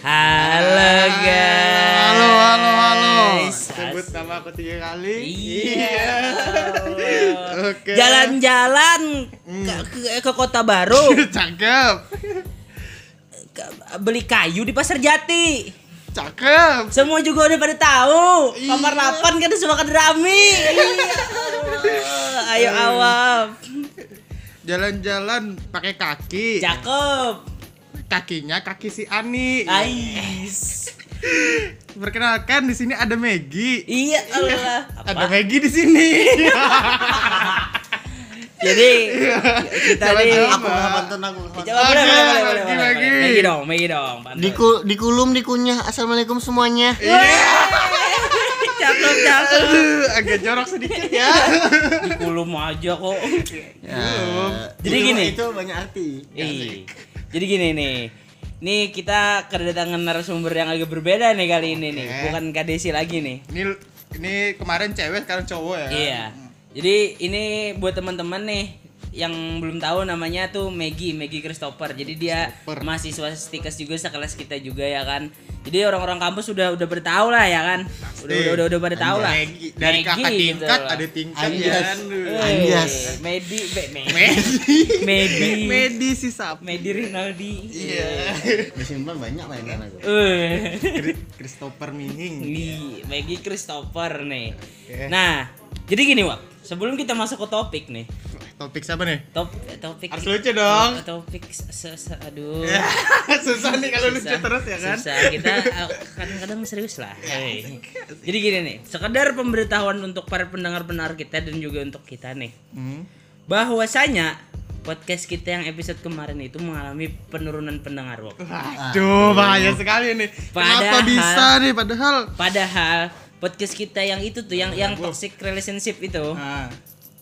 Halo guys. Halo, halo, halo. Sebut nama aku tiga kali. Iya. Oke. Jalan-jalan ke, ke- ke kota baru, Cakep. ke- beli kayu di pasar Jati. Cakep. Semua juga udah pada tahu. Iya. Kamar 8 kan semua kan rame. Iya. Ayo awam. Jalan-jalan pakai kaki. Cakep. Kakinya kaki si Ani. Ais. Perkenalkan di sini ada Megi. Iya Allah. Ada Megi di sini. Jadi kita Coba, nih aku pantun aku Coba boleh boleh boleh lagi, boleh. lagi. boleh. Megi dong, Megi dong. Diku, dikulum dikunyah assalamualaikum semuanya cakep cakep. Aduh, agak jorok sedikit ya. Dikulum aja kok. ya, Jadi gini. itu banyak arti. Jadi gini nih. Nih kita kedatangan narasumber yang agak berbeda nih kali ini nih. Bukan Kak Desi lagi nih. Ini ini kemarin cewek sekarang cowok ya. Iya. Jadi ini buat teman-teman nih yang belum tahu namanya tuh Maggie, Maggie Christopher. Jadi dia Christopher. mahasiswa stikes juga sekelas kita juga ya kan. Jadi orang-orang kampus sudah udah pada tahu lah ya kan. Udah udah udah, udah pada tahu lah. Megi. Dari Maggie kakak gitu tingkat loh. ada tingkat Anjas. ya. Aduh. Eh, Anjas. Medi, be, me, Medi. Medi, Medi si sap. Medi Rinaldi. Iya. disimpan banyak mainan aku. Chri- Christopher Mihing. Nih, Maggie Christopher nih. Oke. Nah, jadi gini, Wak. Sebelum kita masuk ke topik nih. Topik siapa nih? Top topik Harus lucu dong. Topik se, se- aduh. Ya, susah nih kalau lucu terus ya kan? Susah. Kita uh, kadang-kadang serius lah. Hei. Jadi gini nih, sekedar pemberitahuan untuk para pendengar-pendengar kita dan juga untuk kita nih. Hmm. Bahwasanya podcast kita yang episode kemarin itu mengalami penurunan pendengar, Wak. Waduh, bahaya sekali nih. Kenapa Padahal- bisa nih padahal? Padahal podcast kita yang itu tuh yang yang toxic relationship itu Nah,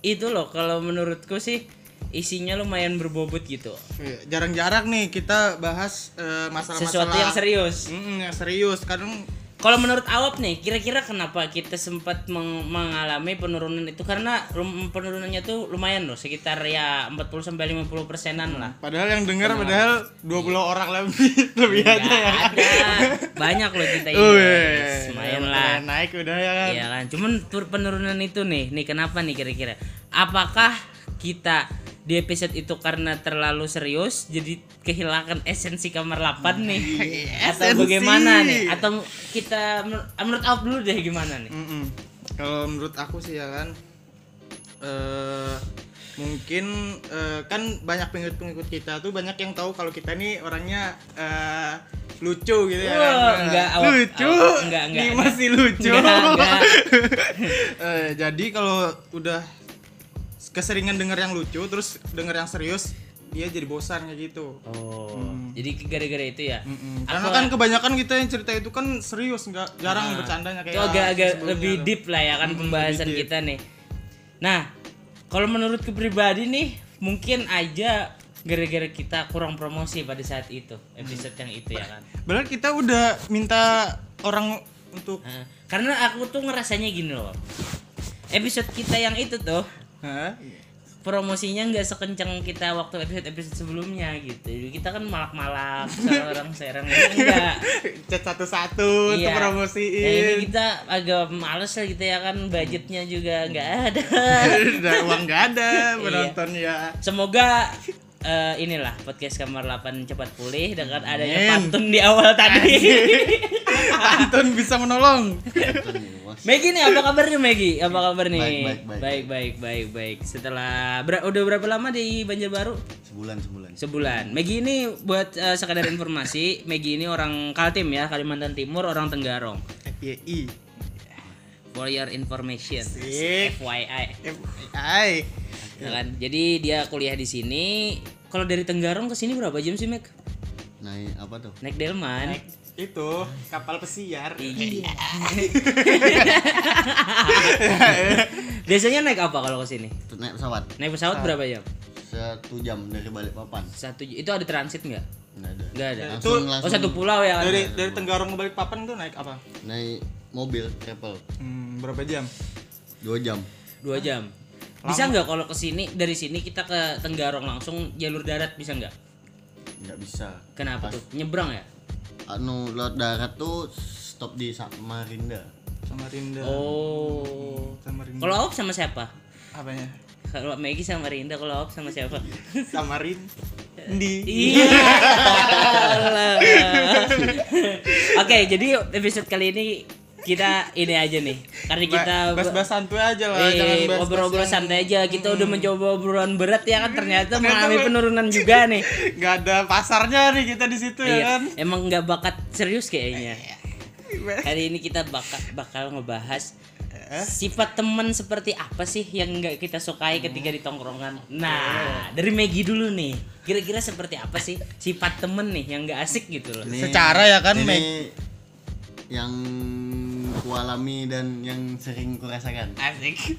itu loh kalau menurutku sih isinya lumayan berbobot gitu iya, jarang-jarang nih kita bahas eh, masalah-masalah sesuatu yang serius Mm, yang serius. Kadang kalau menurut awap nih kira-kira kenapa kita sempat meng- mengalami penurunan itu? Karena penurunannya tuh lumayan loh sekitar ya 40 sampai 50 persenan lah. Padahal yang dengar padahal 20 orang lebih lebih aja ya. ada. Banyak loh kita ini. Lumayan lah. Naik udah ya kan. Iya kan, cuman tur penurunan itu nih, nih kenapa nih kira-kira? Apakah kita di episode itu karena terlalu serius jadi kehilangan esensi kamar 8 nih? Atau Esensi. bagaimana nih? Atau kita menur- menurut Alp dulu deh gimana nih? Mm-mm. Kalau menurut aku sih ya kan eh mungkin eh, kan banyak pengikut-pengikut kita tuh banyak yang tahu kalau kita nih orangnya eh, lucu gitu ya kan. enggak, lucu. enggak, enggak, enggak. masih lucu. Enggak, enggak. Eh, jadi kalau udah keseringan denger yang lucu terus denger yang serius dia jadi bosan kayak gitu. Oh, jadi gara-gara itu ya? Mm-mm. Aku- Karena kan kebanyakan kita yang cerita itu kan serius nggak jarang bercandanya kayak itu agak-agak sebelumnya lebih tuh. deep lah ya kan Mm, pembahasan kita nih. Nah, kalau menurutku pribadi nih, mungkin aja gara-gara kita kurang promosi pada saat itu, episode yang itu ya kan. Benar kita udah minta orang untuk Nah, karena aku tuh ngerasanya gini loh. Episode kita yang itu tuh Hah? promosinya nggak sekencang kita waktu episode-episode sebelumnya gitu. Jadi Kita kan malak-malak seorang serang enggak. Chat satu-satu untuk Iya. promosiin. Ya, ini kita agak males lah gitu ya kan budgetnya juga nggak ada. Udah uang nggak ada penonton ya. Semoga eh, inilah podcast kamar 8 cepat pulih dengan adanya Amin. pantun di awal tadi. Anton bisa menolong. Maggie nih apa kabarnya Maggie? Apa kabar nih? Baik, baik, baik. baik, baik, baik, baik. Setelah ber- udah berapa lama di Banjarbaru? sebulan sebulan Sebulan. Maggie ini buat eh, sekadar informasi, Maggie ini orang Kaltim ya, Kalimantan Timur, orang Tenggarong. FYI. For your information. Sip. FYI. FYI. Ya kan? Jadi dia kuliah di sini. Kalau dari Tenggarong ke sini berapa jam sih, Meg? naik apa tuh Naik delman. Naik itu kapal pesiar. Iya. Biasanya naik apa kalau ke sini? Naik pesawat Naik pesawat berapa jam? Satu jam dari Balikpapan Satu itu ada transit nggak? nggak ada Nggak ada. langsung Itu- Oh langsung satu pulau ya? Dari dari Tenggarong ke Balikpapan tuh naik apa? naik mobil travel Hmm, berapa jam? dua jam Dua jam. Bisa nggak kalau ke sini dari sini kita ke Tenggarong langsung jalur darat bisa nggak? nggak bisa Kenapa tuh? Nyebrang ya? anu laut darat tuh stop di Samarinda. Samarinda. Oh. Samarinda. Kalau Op sama siapa? apanya? Kalau Maggie sama Rinda, kalau Op sama siapa? Samarin. Di. Iya. Oke, jadi episode kali ini kita ini aja nih. Karena kita bas-bas santuy aja lah, Eh, jangan bahas ngobrol-ngobrol santai aja. Kita udah mencoba obrolan berat ya kan ternyata mengalami penurunan juga nih. Gak ada pasarnya nih kita di situ ya Iya, kan. emang nggak bakat serius kayaknya. Hari ini kita bakal bakal ngebahas sifat teman seperti apa sih yang nggak kita sukai ketika di tongkrongan. Nah, dari Maggie dulu nih. Kira-kira seperti apa sih sifat temen nih yang nggak asik gitu loh. Ini- Secara ya kan, Meg. yang kualami dan yang sering kurasakan. Asik.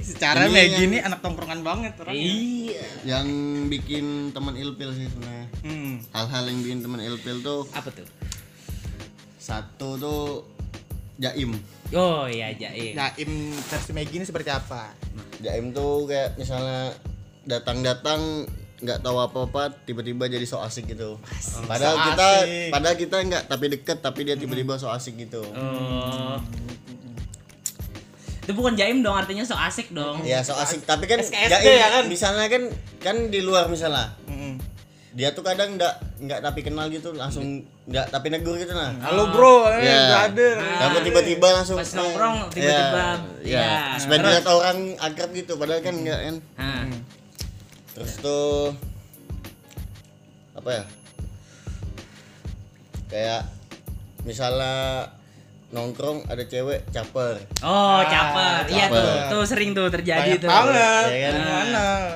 Secara Ini Maggie yang- ini anak tongkrongan banget orangnya. Iya. Yang bikin teman ilpil sih sebenarnya. Hmm. Hal-hal yang bikin teman ilpil tuh Apa tuh? satu tuh jaim. Oh iya jaim. Jaim versi Maggie ini seperti apa? Jaim tuh kayak misalnya datang-datang nggak tahu apa-apa tiba-tiba jadi so asik gitu. Padahal So kita asik. padahal kita nggak tapi deket tapi dia tiba-tiba so asik gitu. Oh. Itu bukan jaim dong, artinya so asik dong. Ya so asik tapi kan SKSD jaim ya kan? misalnya kan kan di luar misalnya Hmm. Dia tuh kadang nggak nggak tapi kenal gitu langsung nggak tapi negur gitu nah. Halo bro, eh, Ya. nggak ada. Tapi tiba-tiba langsung Pas nongkrong, tiba-tiba, ya, ya. ya. Dilihat orang akrab gitu padahal kan enggak kan. Hah. Terus tuh apa ya? Kayak misalnya nongkrong ada cewek caper. Oh, caper. Iya tuh, tuh sering tuh terjadi Banyak tuh. banget. Ya kan?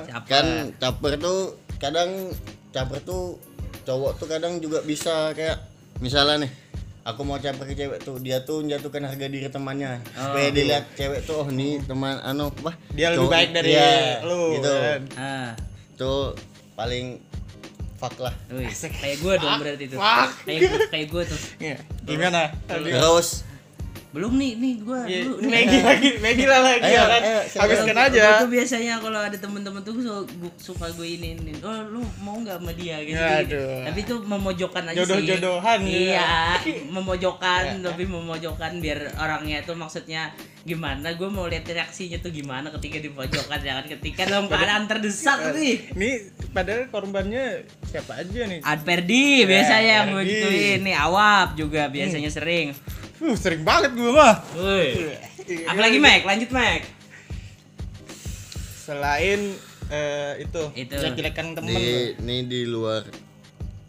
Caper. Kan caper tuh kadang caper tuh cowok tuh kadang juga bisa kayak misalnya nih aku mau caper ke cewek tuh dia tuh menjatuhkan harga diri temannya supaya dilihat cewek tuh oh nih teman anu apa Dia lebih baik dari Iya, lu, gitu kan? Ah. tuh paling fuck lah Wih, kayak gue dong berarti tuh. Wah. Kayak gue, kayak gue tuh. Iya. Gimana? Terus Belum nih, nih gue Iya, dulu. ini Maggie lagi, Maggie lah lagi Ayo, ya kan. ayo. Habiskan Gue aja. tuh biasanya kalau ada temen-temen tuh so, gua suka gue ini, ini. Oh, lu mau nggak sama dia gitu. gitu. Aduh. Tapi itu memojokkan aja sih. Jodoh-jodohan gitu Iya, memojokkan, tapi memojokkan biar orangnya tuh maksudnya gimana? Gue mau lihat reaksinya tuh gimana ketika di pojokan ya kan ketika dalam keadaan terdesak nih. Ini padahal korbannya siapa aja nih? Adperdi biasanya yang gue gituin nih awap juga biasanya sering. Uh, sering banget gue mah. Woi. Iya. Apalagi Mac, lanjut Mac. Selain eh, itu, Itu. jelek-jelekan temen. di ini di luar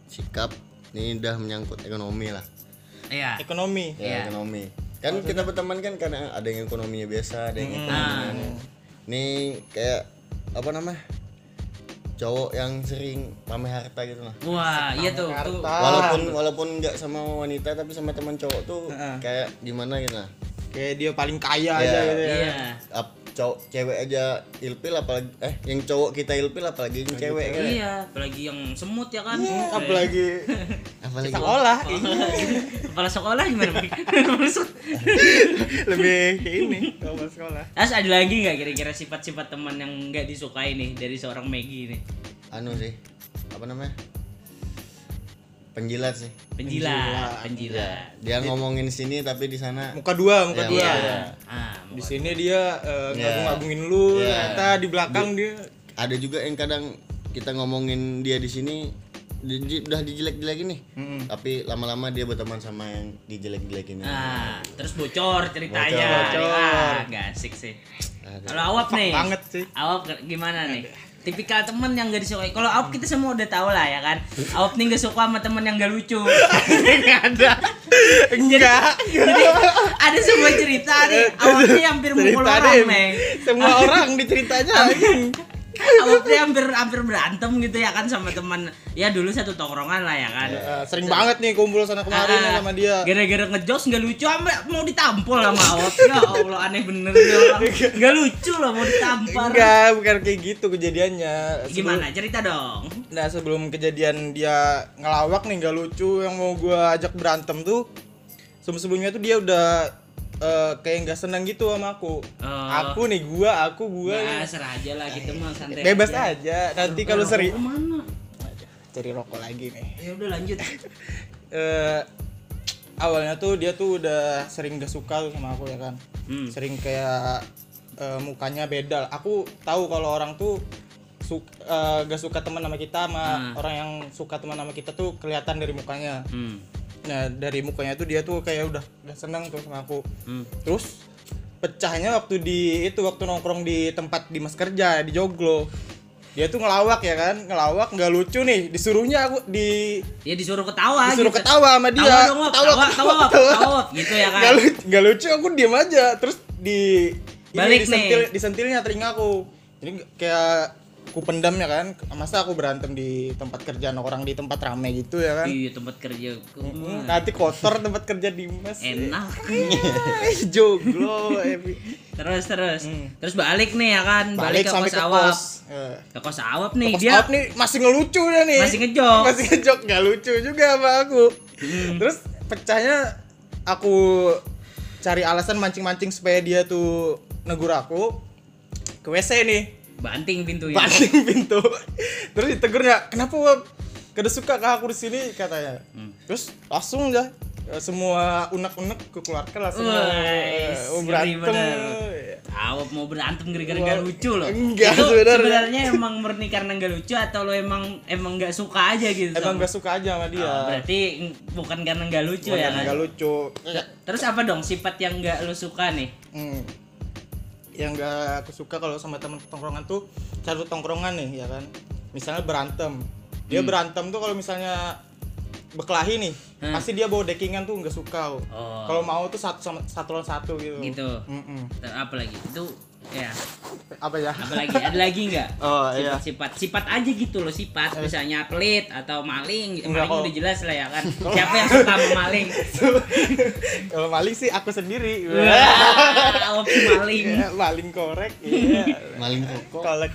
sikap ini udah menyangkut ekonomi lah Iya. Ekonomi. ya Iya. ekonomi kan kita berteman kan karena ada yang ekonominya biasa ada yang ekonominya aneh. ini kayak apa namanya cowok yang sering pamer harta gitu lah Wah, iya tuh. tuh. Harta. walaupun walaupun nggak sama wanita tapi sama teman cowok tuh Heeh. kayak gimana gitu lah Kayak dia paling kaya Iya. aja gitu ya. Iya. Ap, cowok cewek aja ilpil apalagi eh yang cowok kita ilpil apalagi yang cewek kan Iya, apalagi yang semut ya kan. Hmm, apalagi. Apalagi. Sekolah. Kepala sekolah gimana? Lebih ini kalau sekolah. Terus ada lagi nggak kira-kira sifat-sifat teman yang nggak disukai nih dari seorang Maggie nih? anu sih apa namanya penjilat sih Penjilat, penjilat. dia ngomongin sini tapi di sana Muka dua, muka Ya, dua. dua. Ah, Di sini dia eh, Iya. ngagung-ngagungin lu, Iya. ternyata di belakang dia ada juga yang kadang kita ngomongin dia di sini di- di- udah dijelek-jelekin nih Mm-mm. tapi lama-lama dia berteman sama yang dijelek-jelekin Ah, terus bocor ceritanya. Bocor. Ah, nggak asik sih. Kalau awap nih. banget sih. Awap gimana nih? Tipikal temen yang gak disukai. Kalau Awap kita semua udah tahu lah ya kan. Awap nih gak suka sama temen yang gak lucu. Enggak ada. Enggak. Jadi ada sebuah cerita nih. Awap nih hampir mukul orang. Meng. Semua orang diceritanya. Nih hampir hampir berantem gitu ya kan sama teman. Ya dulu satu tongkrongan lah ya kan. Eh, sering banget nih kumpul sana kemarin Ah, sama dia. Gara-gara ngejokes nggak lucu mau ditampol sama Awap. Ya Allah aneh bener nih orang. Nggak lucu loh mau ditampar. Enggak, bukan kayak gitu kejadiannya. Sebelum- Gimana? Cerita dong. Nah sebelum kejadian dia ngelawak nih nggak lucu yang mau gua ajak berantem tuh sebelum sebelumnya tuh dia udah eh, kayak nggak senang gitu sama aku. Oh. Aku nih gua, aku gua. Nah, serah aja lah kita mah santai. Bebas aja. Nanti kalau sering Ke mana? cari rokok lagi nih. Ya udah lanjut. Eh awalnya tuh dia tuh udah sering gak suka tuh sama aku ya kan Hmm. sering kayak eh, mukanya beda aku tahu kalau orang tuh su- eh, gak suka teman sama kita sama Hmm. orang yang suka teman sama kita tuh kelihatan dari mukanya Hmm. Nah dari mukanya tuh dia tuh kayak udah udah seneng tuh sama aku Hmm. terus pecahnya waktu di itu waktu nongkrong di tempat di mas kerja di joglo dia tuh ngelawak ya kan ngelawak nggak lucu nih disuruhnya aku di Ya disuruh ketawa disuruh gitu. ketawa sama dia Tawa dong. Ketawa, tawa, ketawa, ketawa. tawa, Wop. gitu ya kan. nggak lucu, nggak lucu aku diem aja terus di ini, Balik disentil, nih. disentilnya telinga aku jadi kayak aku pendam ya kan masa aku berantem di tempat kerjaan orang di tempat rame gitu ya kan Iya tempat kerja Hmm, nanti kotor tempat kerja di mas enak. joglo Evi. Terus terus. Hmm. Terus balik nih ya kan, balik, balik ke sampai kos ke awap. kos Eh, Ke kos awap nih Kos dia. Out nih masih ngelucu dia nih. Masih ngejok. Masih ngejok nggak lucu juga sama aku. Hmm. Terus pecahnya aku cari alasan mancing-mancing supaya dia tuh negur aku ke WC nih. Banting pintunya. Banting pintu. Terus ditegurnya, "Kenapa Wab? Kada suka kah aku di sini?" katanya. Hmm. Terus langsung aja eh, semua unek-unek keluarkan langsung mau, Wais, eh, mau ngeri berantem. Awap mau berantem gara-gara nggak lucu loh. enggak Itu sebenarnya. sebenarnya emang murni karena nggak lucu atau lo emang emang nggak suka aja gitu. Emang sama- gak suka aja sama dia. Oh, berarti bukan karena nggak lucu Bukan ya kan? nggak lucu. Terus apa dong sifat yang nggak lo suka nih? Hmm. Yang gak aku suka kalau sama teman tongkrongan tuh satu tongkrongan nih ya kan. Misalnya berantem. Dia Hmm. berantem tuh kalau misalnya berkelahi nih, Hmm. pasti dia bawa deckingan tuh nggak suka. Oh. Kalau mau tuh satu sama satu lawan satu gitu. Gitu. Mm-mm. Ter- Apa lagi? Itu ya. Apa ya? Apa lagi? Ada lagi nggak? Oh iya. Sifat-sifat sifat aja gitu loh sifat misalnya pelit atau maling Enggak, maling kok. udah jelas lah ya kan siapa yang suka maling kalau maling sih aku sendiri. wah opsi maling Iya, maling korek. Iya. maling koko Kolek.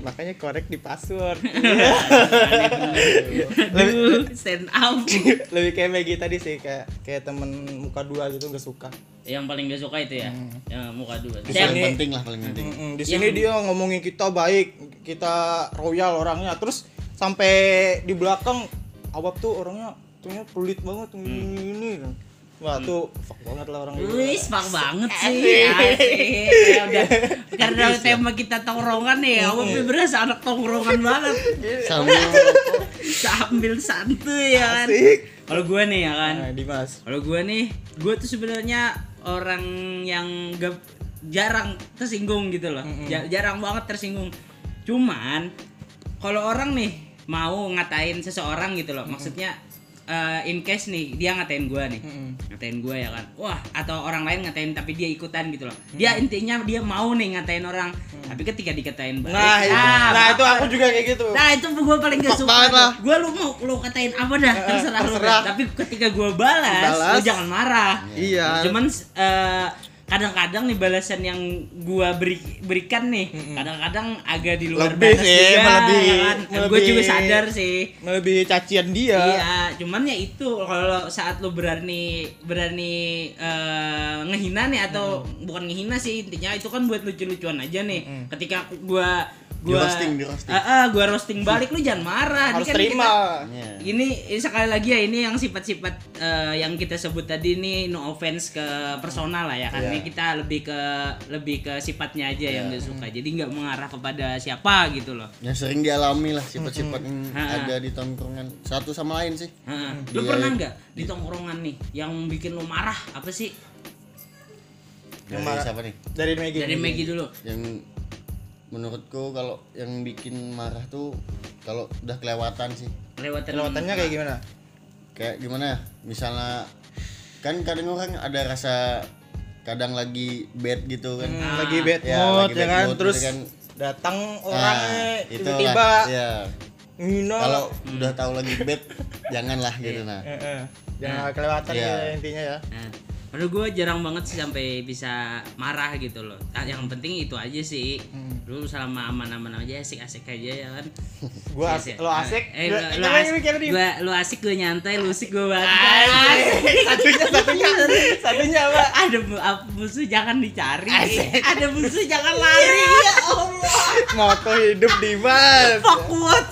Makanya korek di password. Aduh, stand up Lebih kayak Maggie tadi sih kayak kayak temen muka dua gitu nggak suka. Yang paling gak suka itu ya yang muka dua itu paling penting lah paling penting Mm-mm, di Yang- sini dia ngomongin kita baik, kita royal orangnya. Terus sampai di belakang awap tuh orangnya tuhnya pelit banget Hmm. ini ini. Wah, tuh fuck banget lah orang itu. Wih, spak banget sih. Asik. Ya udah. Karena tema kita tongkrongan nih, aku berasa anak tongkrongan banget. sambil Sambil santuy ya kan. Asik. Kalau gue nih ya kan. Nah, Dimas. Kalau gue nih, gue tuh sebenarnya orang yang gak jarang tersinggung gitu loh. Ja- jarang banget tersinggung. Cuman kalau orang nih mau ngatain seseorang gitu loh, maksudnya eh, in case nih dia ngatain gue nih, Mm-mm. ngatain gue ya kan. Wah, atau orang lain ngatain tapi dia ikutan gitu loh. Dia intinya dia mau nih ngatain orang, tapi ketika dikatain balik, Nah, itu, ah, nah itu aku juga kayak gitu. Nah itu gue paling gak suka. Gue lu mau lu katain apa dah terserah, lu terserah. dah. Tapi ketika gue balas, Balas. lu jangan marah Iya. Cuman eh, kadang-kadang nih balasan yang gue beri, berikan nih Kadang-kadang agak di luar Lebih batas sih, juga melebih- ya kan? Gue melebih- juga sadar sih Melebihi cacian dia. Iya, cuman ya itu kalau saat lu berani berani eh, ngehina nih atau bukan ngehina sih intinya itu kan buat lucu-lucuan aja nih. Ketika gua gua Di-roasting, di-roasting. Ah, ah, gua roasting balik lu jangan marah. Ini Harus kan terima. kita- Iya. ini, ini sekali lagi ya ini yang sifat-sifat eh, yang kita sebut tadi ini no offense ke personal lah ya kan. Iya. Ini kita lebih ke lebih ke sifatnya aja yang gak suka. Jadi nggak mengarah kepada siapa gitu loh. yang sering dialami lah sifat-sifat yang Ha. ada di tongkrongan satu sama lain sih Heeh. Lu Dia- pernah nggak di tongkrongan nih yang bikin lu marah apa sih? dari Marah. siapa nih Dari Maggie. Dari Maggie dulu. yang menurutku kalau yang bikin marah tuh kalau udah kelewatan sih Kelewatan. Kelewatannya kayak gimana? kayak gimana ya misalnya kan kadang orang ada rasa kadang lagi bad gitu kan Hmm, lagi bad Ya, mood lagi ya kan. mood Terus gitu kan. datang Nah, orangnya itulah, tiba-tiba ya ngino. kalau udah tahu lagi bad janganlah gitu nah Eh, eh. Jangan kelewatan Iya. ya intinya ya. Nah, menurut gue jarang banget sih sampai bisa marah gitu loh. Ah, yang penting itu aja sih. Lu selama aman-aman aja asik-asik aja ya kan. Gua Yes, asik, ya. lo asik. Eh, lu coba asik, gua, lu asik gue nyantai, lu asik gue banget. satunya satunya satunya apa? Ada ap- musuh jangan dicari. Ada musuh jangan lari. Ya Allah. Moto hidup Dimas. Fuck what?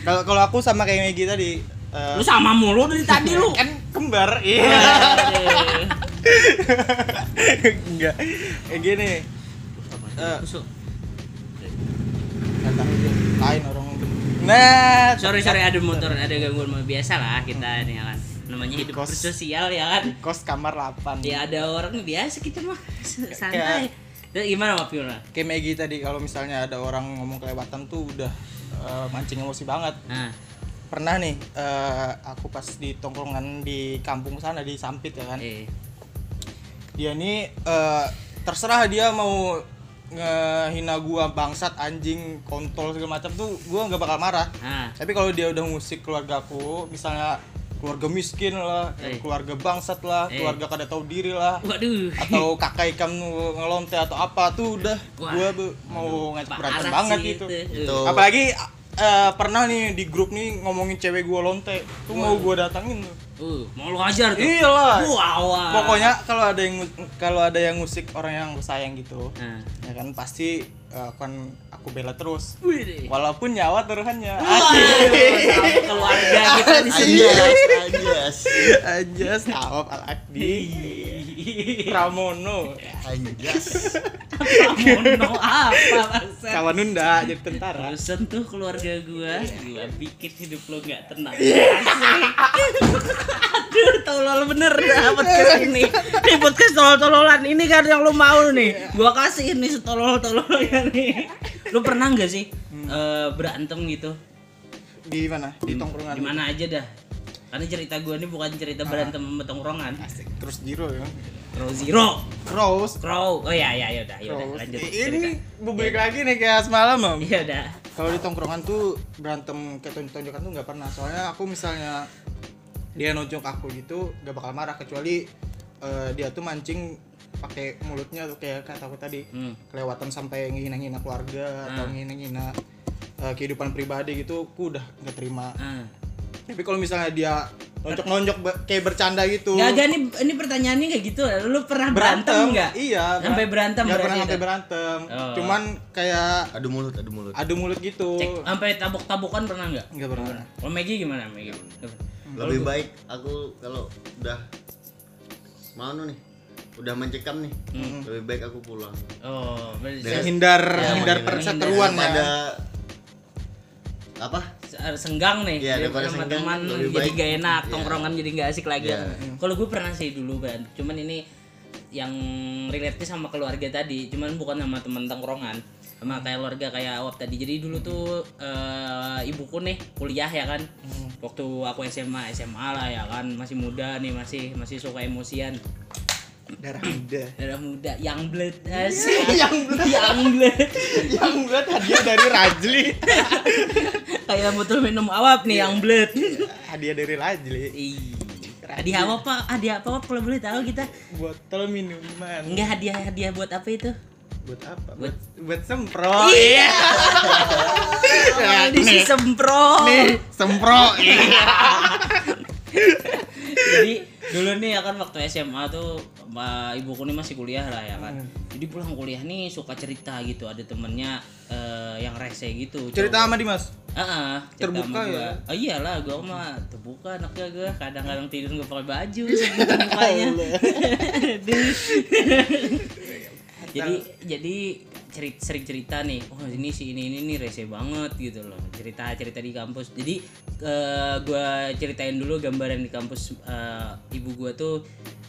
Kalau kalau aku sama kayak Maggie tadi, eh, Lu sama mulu dari tadi lu. kan kembar iya. Enggak. Kayak gini. Eh, lain orang nah Sorry sorry ada motor ada gangguan biasa lah kita ini ya kan. Namanya hidup Kos. bersosial ya kan. kos kamar 8 Ya ada orang biasa kita mah. Santai. Terus gimana Pak Fiona? kayak Maggie tadi kalau misalnya ada orang ngomong kelewatan tuh udah eh, mancing emosi banget. Nah, pernah nih eh, aku pas di tongkrongan di kampung sana di Sampit ya kan eh. dia nih eh, terserah dia mau ngehina gua bangsat anjing kontol segala macam tuh gua nggak bakal marah Nah, tapi kalau dia udah musik keluargaku misalnya keluarga miskin lah Eh. keluarga bangsat lah Eh. keluarga kada tahu diri lah waduh. atau kakak ikan ngelonte atau apa tuh udah Wah. gua bu- mau ngajak berantem banget gitu Itu. apalagi eh, pernah nih di grup nih ngomongin cewek gua lonte tuh mau gua datangin tuh Uh, mau lu hajar tuh. iyalah wah. pokoknya kalau ada yang kalau ada yang musik orang yang sayang gitu Nah. ya kan pasti eh, akan aku bela terus Wih walaupun nyawa taruhannya keluarga kita di sini. Anjas, anjas. aja stop al akdi Pramono Anjas. Mono apa bangsa? kawan Nunda jadi tentara Terusan tuh keluarga gua, gua bikin hidup lo gak tenang. Iya. Aduh, tolol bener dah podcast ini. Ini podcast tolol-tololan ini kan yang lu mau nih. Gua kasih ini setolol-tololnya nih. Lu pernah nggak sih eh, berantem gitu? di mana di tongkrongan Di mana aja dah. Karena cerita gua ini bukan cerita berantem sama tongkrongan. Asik. terus zero ya Crow Zero. Cross Crow. Oh ya ya ya udah, ya udah lanjut. Ini balik lagi nih kayak semalam om Iya udah. kalau di tongkrongan tuh berantem kayak tonjok-tonjokan tuh nggak pernah soalnya aku misalnya dia nonjok aku gitu gak bakal marah kecuali eh, dia tuh mancing pakai mulutnya tuh kayak kata aku tadi Hmm. kelewatan sampai ngehina-ngina keluarga atau Ah. ngehina-ngina eh, kehidupan pribadi gitu aku udah nggak terima Ah. Tapi kalau misalnya dia nonjok-nonjok kayak bercanda gitu Gak, gak, ini, ini pertanyaannya kayak gitu. Lu pernah berantem nggak? iya Sampai berantem nggak berarti pernah sampai berantem Oh. cuman kayak Adu mulut, adu mulut. adu mulut gitu Cek, sampai tabok-tabokan pernah nggak? nggak pernah Kalau Maggie gimana Maggie? Lebih baik aku kalau udah mau nih, udah mencekam nih, Hmm. lebih baik aku pulang. Oh, berarti Dari- hindar Ya, hindar perseteruan ya Daripada apa? Se- senggang nih Iya, daripada sama senggang, teman jadi gak enak Iya. tongkrongan jadi gak asik lagi. Iya. kalau gue pernah sih dulu kan cuman ini yang relate sama keluarga tadi cuman bukan sama teman tongkrongan. Sama kayak keluarga kayak awap tadi. Jadi dulu tuh eh, ibuku nih kuliah ya kan. Waktu aku SMA SMA lah ya kan. Masih muda nih masih masih suka emosian. Darah muda. Darah muda. Yang blood asik. Yang blood yang blood yang buat hadiah dari Rajli kayak botol minum awap nih yang blood hadiah dari Rajli Ih, hadiah apa pak? Hadiah apa Pak? kalau boleh tahu kita? botol minuman Enggak hadiah hadiah buat apa itu? buat apa Buat- buat semprot Iya. Ya, di si nih. sempro. nih semprot Jadi dulu nih ya kan waktu SMA tuh ma- ibuku nih masih kuliah lah ya kan. Jadi pulang kuliah nih suka cerita gitu ada temennya eh, yang rese gitu. cerita sama Dimas Heeh, cerita Terbuka ya? Oh iyalah, gua mah terbuka anaknya gua. Kadang-kadang tidur nggak pakai baju segitu mukanya. Jadi jadi cerit, sering cerita nih, oh ini si ini ini nih rese banget gitu loh. Cerita cerita di kampus. Jadi eh, gua ceritain dulu gambaran di kampus eh, ibu gua tuh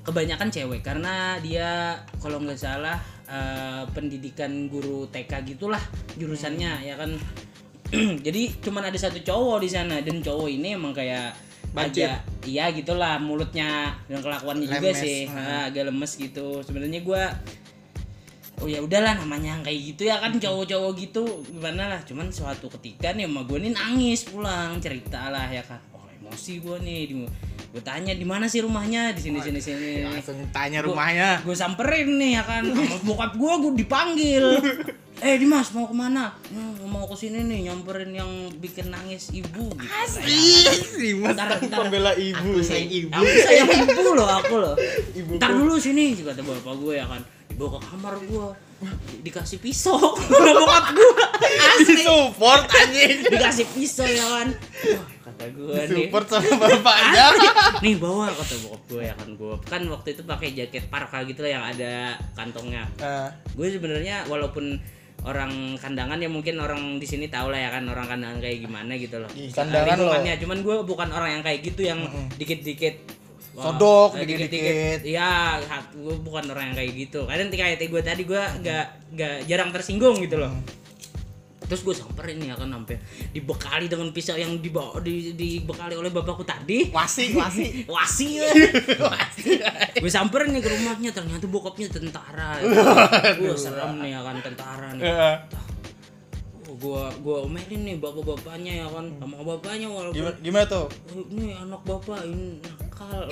kebanyakan cewek. Karena dia kalau nggak salah eh, pendidikan guru TK gitulah jurusannya ya kan? Jadi cuman ada satu cowok di sana. Dan cowok ini emang kayak agak iya gitulah mulutnya dan kelakuannya juga Lemes, sih. Hmm. Agak lemes gitu. Sebenarnya gua oh ya udahlah namanya yang kayak gitu ya kan cowok-cowok gitu. Gimana lah cuman suatu ketika nih sama gue nih nangis pulang cerita lah ya kan. Oh emosi gue nih di gue tanya di mana sih rumahnya? Di sini sini sini. langsung tanya Gua- rumahnya. gue samperin nih ya kan sama bokap gue gue dipanggil. Eh Dimas mau ke mana? "Hmm, mau ke sini nih nyamperin yang bikin nangis ibu. Gitu. Dimas Ntar- ntar- pembela ibu aku sayang ibu. Aku sayang ibu loh aku loh. Ibu ntar dulu sini kata bapak gue ya kan dibawa ke kamar gue dikasih pisau sama bokap gua. Asli. Support anjing. Dikasih pisau ya kan? Wah, kata gua nih. support sama bapaknya. Nih bawa kata bokap gue ya kan gue kan waktu itu pakai jaket parka gitu lah yang ada kantongnya. Eh, gue sebenarnya walaupun orang kandangan ya mungkin orang di sini tahu lah ya kan orang kandangan kayak gimana gitu loh. Ih, kandangan Lingkungannya. cuman gue bukan orang yang kayak gitu yang dikit-dikit Sodok, dikit-dikit. iya gue bukan orang yang kayak gitu. Kadang kayak gue tadi gue gak gak jarang tersinggung gitu loh. Terus gue samperin ya kan sampai dibekali dengan pisau yang dibawa di, dibekali oleh bapakku tadi. Wasi wasi. Wasi ya. gue samperin nih ke rumahnya ternyata bokapnya tentara. Ya. gue serem nih ya kan tentara nih. Oh, gua gua omelin nih bapak-bapaknya ya kan sama bapaknya walaupun gimana, gimana tuh? "Eh, ini anak bapak ini nakal.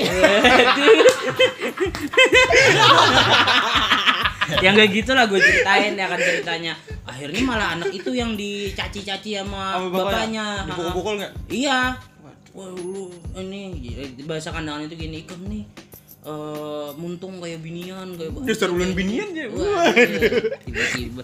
Yang kayak gitu lah gue ceritain ya kan ceritanya. Akhirnya malah anak itu yang dicaci-caci sama, sama bapaknya? bapaknya. Dipukul-pukul nggak? Iya. Wah lu ini bahasa kandangan itu gini ikam nih eh muntung kayak binian kayak Dasar ulun binian ya. Iya. tiba-tiba.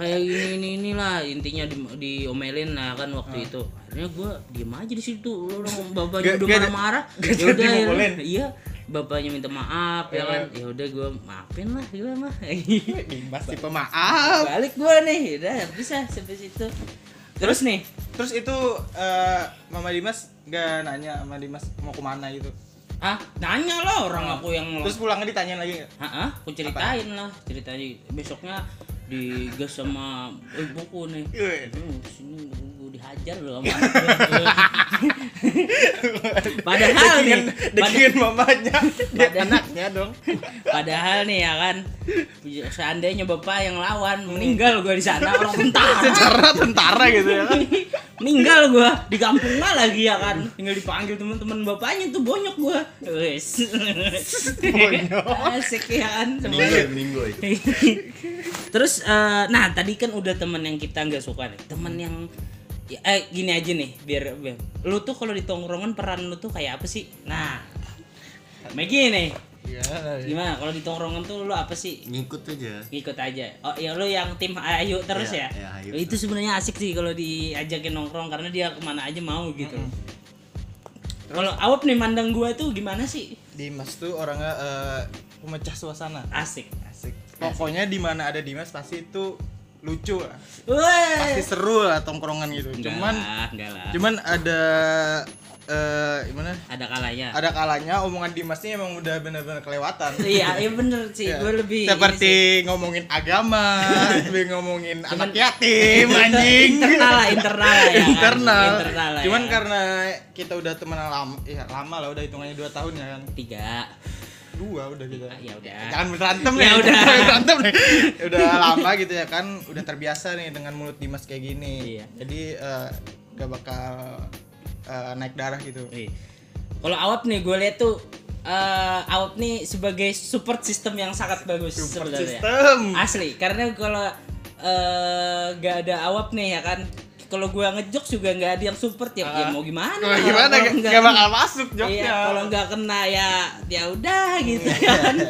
Kayak gini ini inilah intinya di, diomelin lah kan waktu itu. Akhirnya gua diem aja di situ orang bapaknya udah marah-marah. ya udah ya, iya bapaknya minta maaf ya kan. Ya udah gua maafin lah gua mah. Dimas tipe maaf balik gua nih udah bisa sampai situ. Terus nih. terus itu eh, mama Dimas gak nanya sama Dimas mau ke mana gitu ah nanya lah orang aku yang terus pulangnya ditanyain lagi nggak? Hah, aku ceritain lah ceritanya besoknya digas sama ibuku nih. Wih. Hmm, sini dihajar loh sama padahal nih dengan mamanya. Dia anaknya dong. Padahal nih ya kan seandainya bapak yang lawan meninggal gua di sana orang tentara. Secara tentara gitu ya kan. Meninggal gua di kampung mah lagi ya kan. Tinggal dipanggil teman-teman bapaknya tuh bonyok gua. Wes. Bonyok. asik ya kan. Terus eh, nah tadi kan udah temen yang kita nggak suka nih, temen yang ya, eh gini aja nih biar, biar lu tuh kalau di tongkrongan peran lu tuh kayak apa sih? Nah, Megi nih, Iya. gimana kalau di tongkrongan tuh lu apa sih? Ngikut aja. Ngikut aja. Oh ya lu yang tim Ayu terus Iya, ya? iya, Ayu itu sebenarnya asik sih kalau diajakin nongkrong karena dia ke mana aja mau gitu. Kalau Awap nih mandang gua tuh gimana sih? Dimas tuh orangnya eh, pemecah suasana Asik. asik pokoknya di mana ada Dimas pasti itu lucu lah pasti seru lah tongkrongan gitu Enggak cuman lah, enggak lah. cuman ada eh gimana ada kalanya. ada kalanya omongan Dimas ini emang udah bener-bener kelewatan Iya, iya bener sih. Ya. Gue lebih seperti ngomongin agama lebih ngomongin anak yatim anjing internal lah internal ya kan? internal. internal lah cuman ya. karena kita udah temenan lama ya lama lah udah hitungannya dua tahun ya kan tiga dua udah kita Ah, ya udah jangan berantem Ya nih udah. jangan berantem nih udah lama gitu ya kan udah terbiasa nih dengan mulut Dimas kayak gini Iya. jadi eh, gak bakal eh, naik darah gitu Iya. kalau awap nih gue lihat tuh eh awap nih sebagai support system yang sangat bagus Support sebenarnya system. asli karena kalau eh gak ada awap nih ya kan kalau gue ngejok juga nggak ada yang support ya, ya Ah. mau gimana Kalau gimana Kalau gak, gak kena- bakal masuk joknya Iya, kalau nggak kena ya ya udah gitu kan.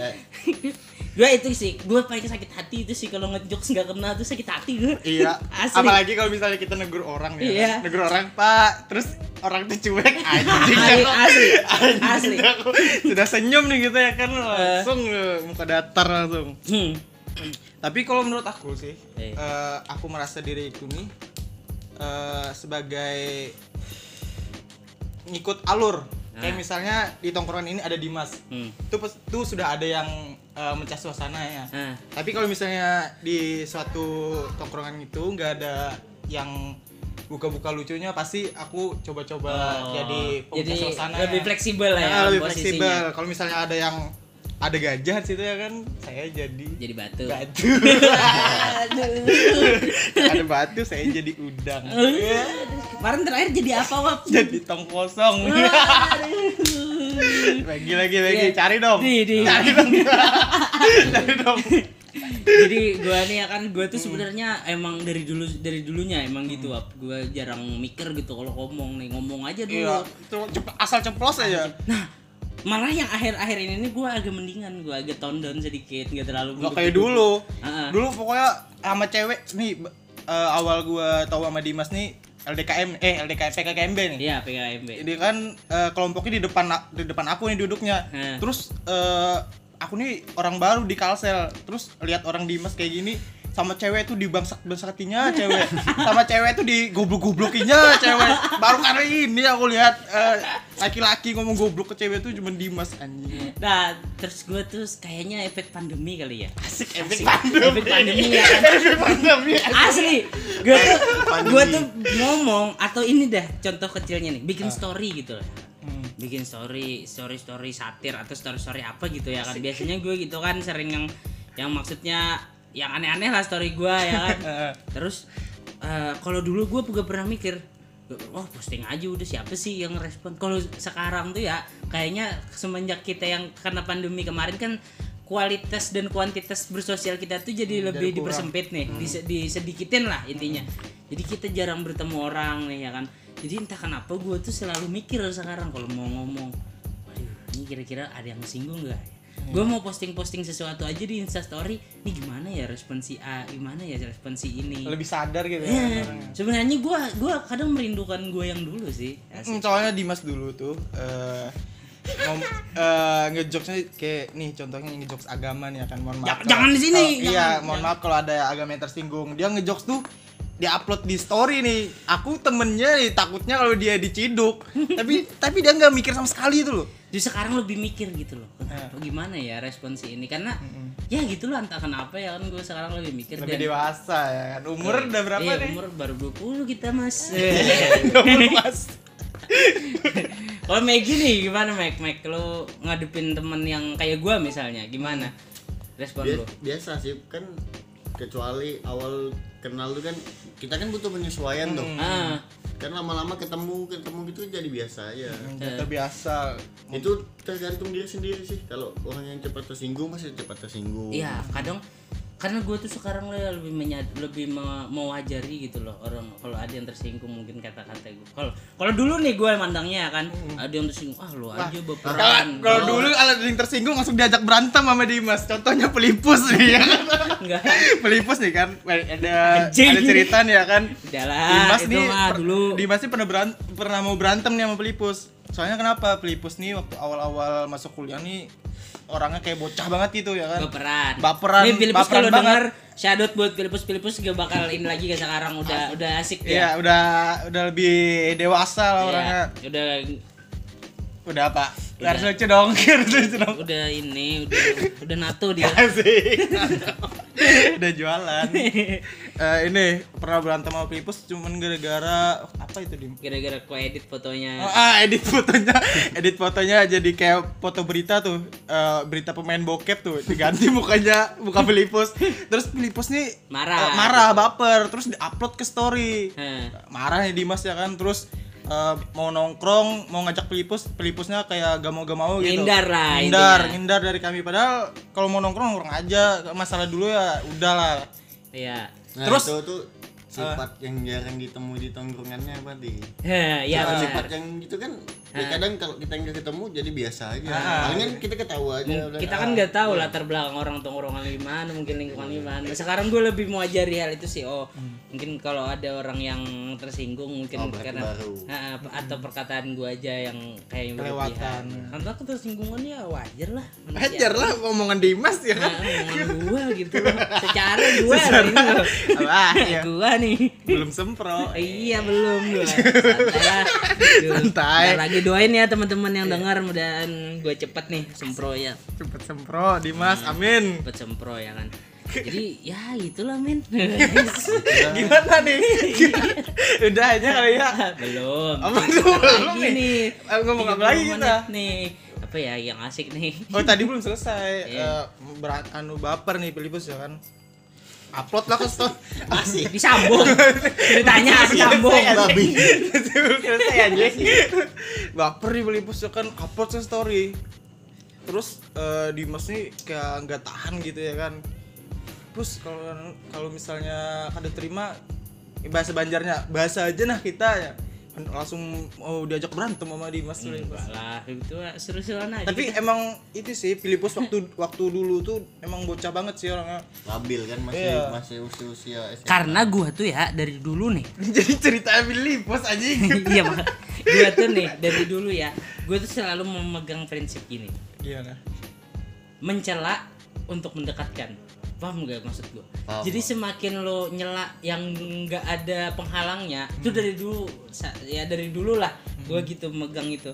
gue itu sih, gue paling sakit hati itu sih kalau ngejokes nggak kena tuh sakit hati gue. Iya, Asli. apalagi kalau misalnya kita negur orang ya. Iya. Negur orang, "Pak," terus orang tuh cuek anjing. Asli, asli, anjing, asli. aku Sudah senyum nih gitu ya kan langsung eh, muka datar langsung. Hmm. Tapi kalau menurut aku sih, Eh. eh, aku merasa diriku nih eh, sebagai ngikut alur. Kayak Ah. misalnya di tongkrongan ini ada Dimas. Hmm. Itu tuh sudah ada yang mencah suasana ya. Ah. Tapi kalau misalnya di suatu tongkrongan itu nggak ada yang buka-buka lucunya pasti aku coba-coba jadi Oh. jadi pemecah suasana. lebih fleksibel lah ya Nah, lebih fleksibel. Kalau misalnya ada yang ada gajah situ ya kan, saya jadi Jadi batu. batu. ada batu saya jadi udang. Kemarin terakhir jadi apa, Wap? jadi tong kosong. lagi lagi lagi Iya. cari dong. Di, di. Cari dong. cari dong. jadi gua nih ya kan gua tuh sebenarnya emang dari dulu dari dulunya emang gitu Wap. Gua jarang mikir gitu kalau ngomong nih, ngomong aja dulu. Iya, itu cep- asal ceplos aja. Nah, malah yang akhir-akhir ini nih gue agak mendingan gue agak tone down sedikit nggak terlalu Nggak kayak dulu. Heeh. Dulu pokoknya sama cewek nih eh, awal gua tahu sama Dimas nih LDKM eh LDKM PKKMB nih. iya PKMB Ini kan eh, kelompoknya di depan di depan aku nih duduknya. Hmm. Terus eh, aku nih orang baru di Kalsel. Terus lihat orang Dimas kayak gini sama cewek itu dibangsak bangsatinya cewek. Sama cewek itu digoblok goblokinya cewek. Baru kali ini aku lihat eh, laki-laki ngomong goblok ke cewek itu cuma Dimas anjing. Nah terus gue tuh kayaknya efek pandemi kali ya. Asik efek efek pandemi ya. Kan efek pandemi. Asli. Gue tuh Pandemi. gue tuh ngomong atau ini dah contoh kecilnya nih bikin story gitu lah Hmm. bikin story story story satir atau story story apa gitu ya kan. Biasanya gue gitu kan sering yang yang maksudnya yang aneh-aneh lah story gue ya kan? Terus eh, kalau dulu gue juga pernah mikir oh posting aja udah siapa sih yang respon? Kalau sekarang tuh ya kayaknya semenjak kita yang karena pandemi kemarin kan kualitas dan kuantitas bersosial kita tuh jadi lebih kurang. dipersempit nih dise- disedikitin lah intinya. Jadi kita jarang bertemu orang nih ya kan? Jadi entah kenapa gue tuh selalu mikir sekarang kalau mau ngomong waduh ini kira-kira ada yang singgung gak ya gue mau posting-posting sesuatu aja di instastory ini gimana ya respon si A gimana ya respon si ini lebih sadar gitu ya Eh, orangnya. sebenarnya gua gua kadang merindukan gue yang dulu sih. Mm, soalnya Dimas dulu tuh eh ngom eh, ngejokesnya kayak nih contohnya ngejokes agama nih ya kan mohon maaf Jangan- kalau- jangan di sini, kalau- iya jangan, mohon jangan. maaf kalau ada agama yang tersinggung dia ngejokes tuh diupload di story nih aku temennya nih takutnya kalau dia diciduk tapi tapi dia nggak mikir sama sekali itu loh Jadi sekarang lebih mikir gitu loh. Kenapa gimana ya respon si ini? Karena ya gitu loh entah kenapa ya kan gue sekarang lebih mikir lebih dan- dewasa ya kan umur udah berapa Iya, nih umur baru 20 kita, Mas. umur mas Kalau Maggie nih gimana Meg? Meg lu ngadepin temen yang kayak gua misalnya, gimana? Respon Bia- lu? biasa sih kan kecuali awal kenal tuh kan kita kan butuh penyesuaian tuh. Ah, kan lama-lama ketemu ketemu gitu jadi biasa aja. Udah terbiasa itu tergantung diri sendiri sih. Kalau orang yang cepat tersinggung pasti cepat tersinggung. Iya, kadang karena gue tuh sekarang le- lebih menyad, lebih me- mewajari gitu loh orang kalau ada yang tersinggung mungkin kata-kata gue kalau kalau dulu nih gue mandangnya ya kan ada yang tersinggung ah lu aja baperan kalau dulu ada yang tersinggung langsung diajak berantem sama Dimas. Contohnya pelipus nih ya kan? Enggak. Pelipus nih kan ada Anjing. ada cerita nih ya kan? Udah lah, Dimas nih mah dulu. Dimas nih pernah pernah mau berantem nih sama pelipus. Soalnya kenapa? Pelipus nih waktu awal-awal masuk kuliah nih orangnya kayak bocah banget gitu ya kan? Baperan. Baperan, nih Filipus kalau denger shadow buat Filipus. Filipus gak bakal ini lagi kayak sekarang. Udah udah asik Iya, ya. udah udah lebih dewasa lah Iya, orangnya. udah Udah apa? Udah. Harus lucu dong, harus lucu dong. udah ini udah udah nato dia Asik. udah jualan. Eh, ini pernah berantem sama Pipus cuman gara-gara apa itu dim? gara-gara ku edit fotonya Oh, ah, edit fotonya, edit fotonya jadi kayak foto berita tuh, eh, berita pemain bokep tuh, diganti mukanya, muka Filipus. Terus Filipus nih Marah. eh, marah, baper, terus diupload ke story. Heh. marah nih Dimas ya kan terus eh, mau nongkrong mau ngajak pelipus pelipusnya kayak gak mau gak mau gitu. Ngindar lah ngindar intinya. ngindar dari kami. Padahal kalau mau nongkrong nongkrong aja. Masalah dulu ya udahlah. Iya. Nah, Terus- itu tuh sifat yang jarang ditemui di tongkrongannya berarti iya Nah, benar. sifat yang gitu kan ya kadang kalau kita nggak ketemu jadi biasa aja. Ah. palingan kita ketawa aja udah. kita kan nggak tahu latar belakang orang tongkrongan gimana mungkin lingkungan gimana sekarang gue lebih mau ajari hal itu sih oh mungkin kalau ada orang yang tersinggung mungkin Oh, karena baru. Ah, apa- atau perkataan gue aja yang kayak yang Kelewatan. karena ketersinggungan ya wajar lah. Hajar lah omongan Dimas ya Nah, omongan gue gitu. Secara gue loh ini loh ah ya? Gue nih. Belum sempro. Iya belum gue santai lah Santai. lagi doain ya teman-teman yang dengar mudahan gue cepet nih sempro ya. Cepet sempro Dimas. Amin. Cepet sempro ya kan. Jadi ya itulah men gimana nih? Udah aja kali ya belum. Apa tuh? Belum lagi nih? nih ngomong apa 30 lagi kita? nih. Apa ya yang asik nih? Oh tadi belum selesai. Iya. Eh, berat anu baper nih pelipus ya kan upload lah ke story asik disambung. Ceritanya disambung. Babi selesai aja baper ya kan upload ke story. Terus eh, Dimas nih kayak nggak tahan gitu ya kan. Terus kalau kalau misalnya kada terima bahasa Banjarnya bahasa aja nah kita ya langsung mau diajak berantem sama Dimas tuh. enggak lah itu seru-seruan aja Tapi emang itu sih Filipus waktu waktu dulu tuh emang bocah banget sih orangnya. labil kan masih Iya. masih usia usia SMA. karena gua tuh ya dari dulu nih Jadi cerita Filipus aja. iya mak gua tuh nih dari dulu ya gua tuh selalu memegang prinsip gini Gimana? mencela untuk mendekatkan paham gak maksud gua? Paham, jadi semakin lo nyela yang nggak ada penghalangnya itu dari dulu ya dari dulu lah. Gua gitu megang itu.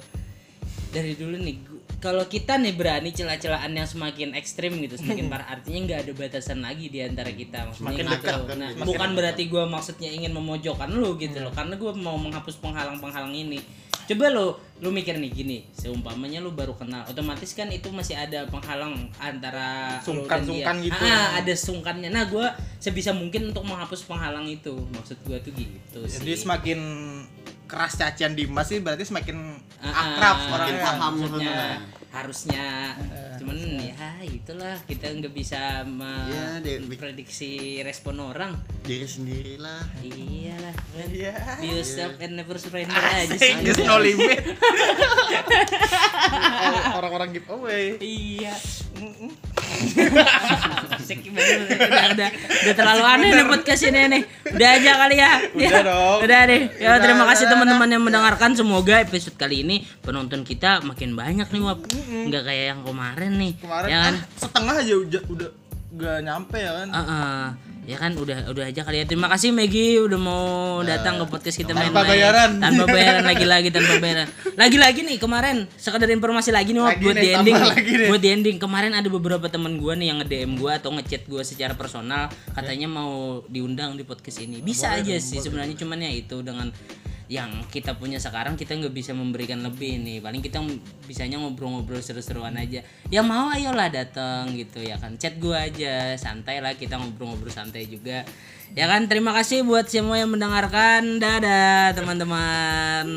Dari dulu nih kalau kita nih berani celah-celahan yang semakin ekstrim gitu semakin parah artinya nggak ada batasan lagi di antara kita maksudnya Semakin gitu. dekat kan Nah, gitu. bukan berarti gua maksudnya ingin memojokkan lu gitu loh karena gua mau menghapus penghalang-penghalang ini coba lo lu mikir nih gini seumpamanya lu baru kenal otomatis kan itu masih ada penghalang antara lu dan dia. Sungkan-sungkan gitu. Ah, ada sungkannya nah gua sebisa mungkin untuk menghapus penghalang itu maksud gua tuh gitu Jadi sih semakin keras cacian Dimas sih berarti semakin Ah, akrab ah, orangnya. paham. maksudnya Harusnya cuman ya itulah kita nggak bisa Ya, dia- memprediksi respon orang diri sendirilah iyalah kan Iya. Be yourself and never surrender aja sih Asik, just no limit. Orang-orang giveaway. iya Asik. Udah, udah, udah terlalu aneh nih podcast ini nih. Udah aja kali ya. Udah Ya, dong. udah deh. Ya Udah, terima kasih teman-teman yang mendengarkan. Semoga episode kali ini penonton kita makin banyak nih wap. Nggak kayak yang kemarin nih. Kemarin ya kan? ah, setengah aja udah udah gak nyampe ya kan. Ah, ah. ya kan udah udah aja kali ya. Terima kasih Maggie udah mau datang ke podcast kita main Tanpa bayaran. tanpa bayaran lagi-lagi tanpa bayaran. Lagi-lagi nih kemarin sekadar informasi lagi nih Lagi buat nih, di ending. buat di ending kemarin ada beberapa teman gua nih yang nge-DM gua atau ngechat gua secara personal. Katanya mau diundang di podcast ini. Bisa aja sih sebenarnya cuman ya itu dengan yang kita punya sekarang kita nggak bisa memberikan lebih nih. Paling kita bisanya ngobrol-ngobrol seru-seruan aja. Yang mau ayolah datang gitu ya kan. Chat gua aja santai lah kita ngobrol-ngobrol santai juga. Ya kan terima kasih buat semua yang mendengarkan. Dadah teman-teman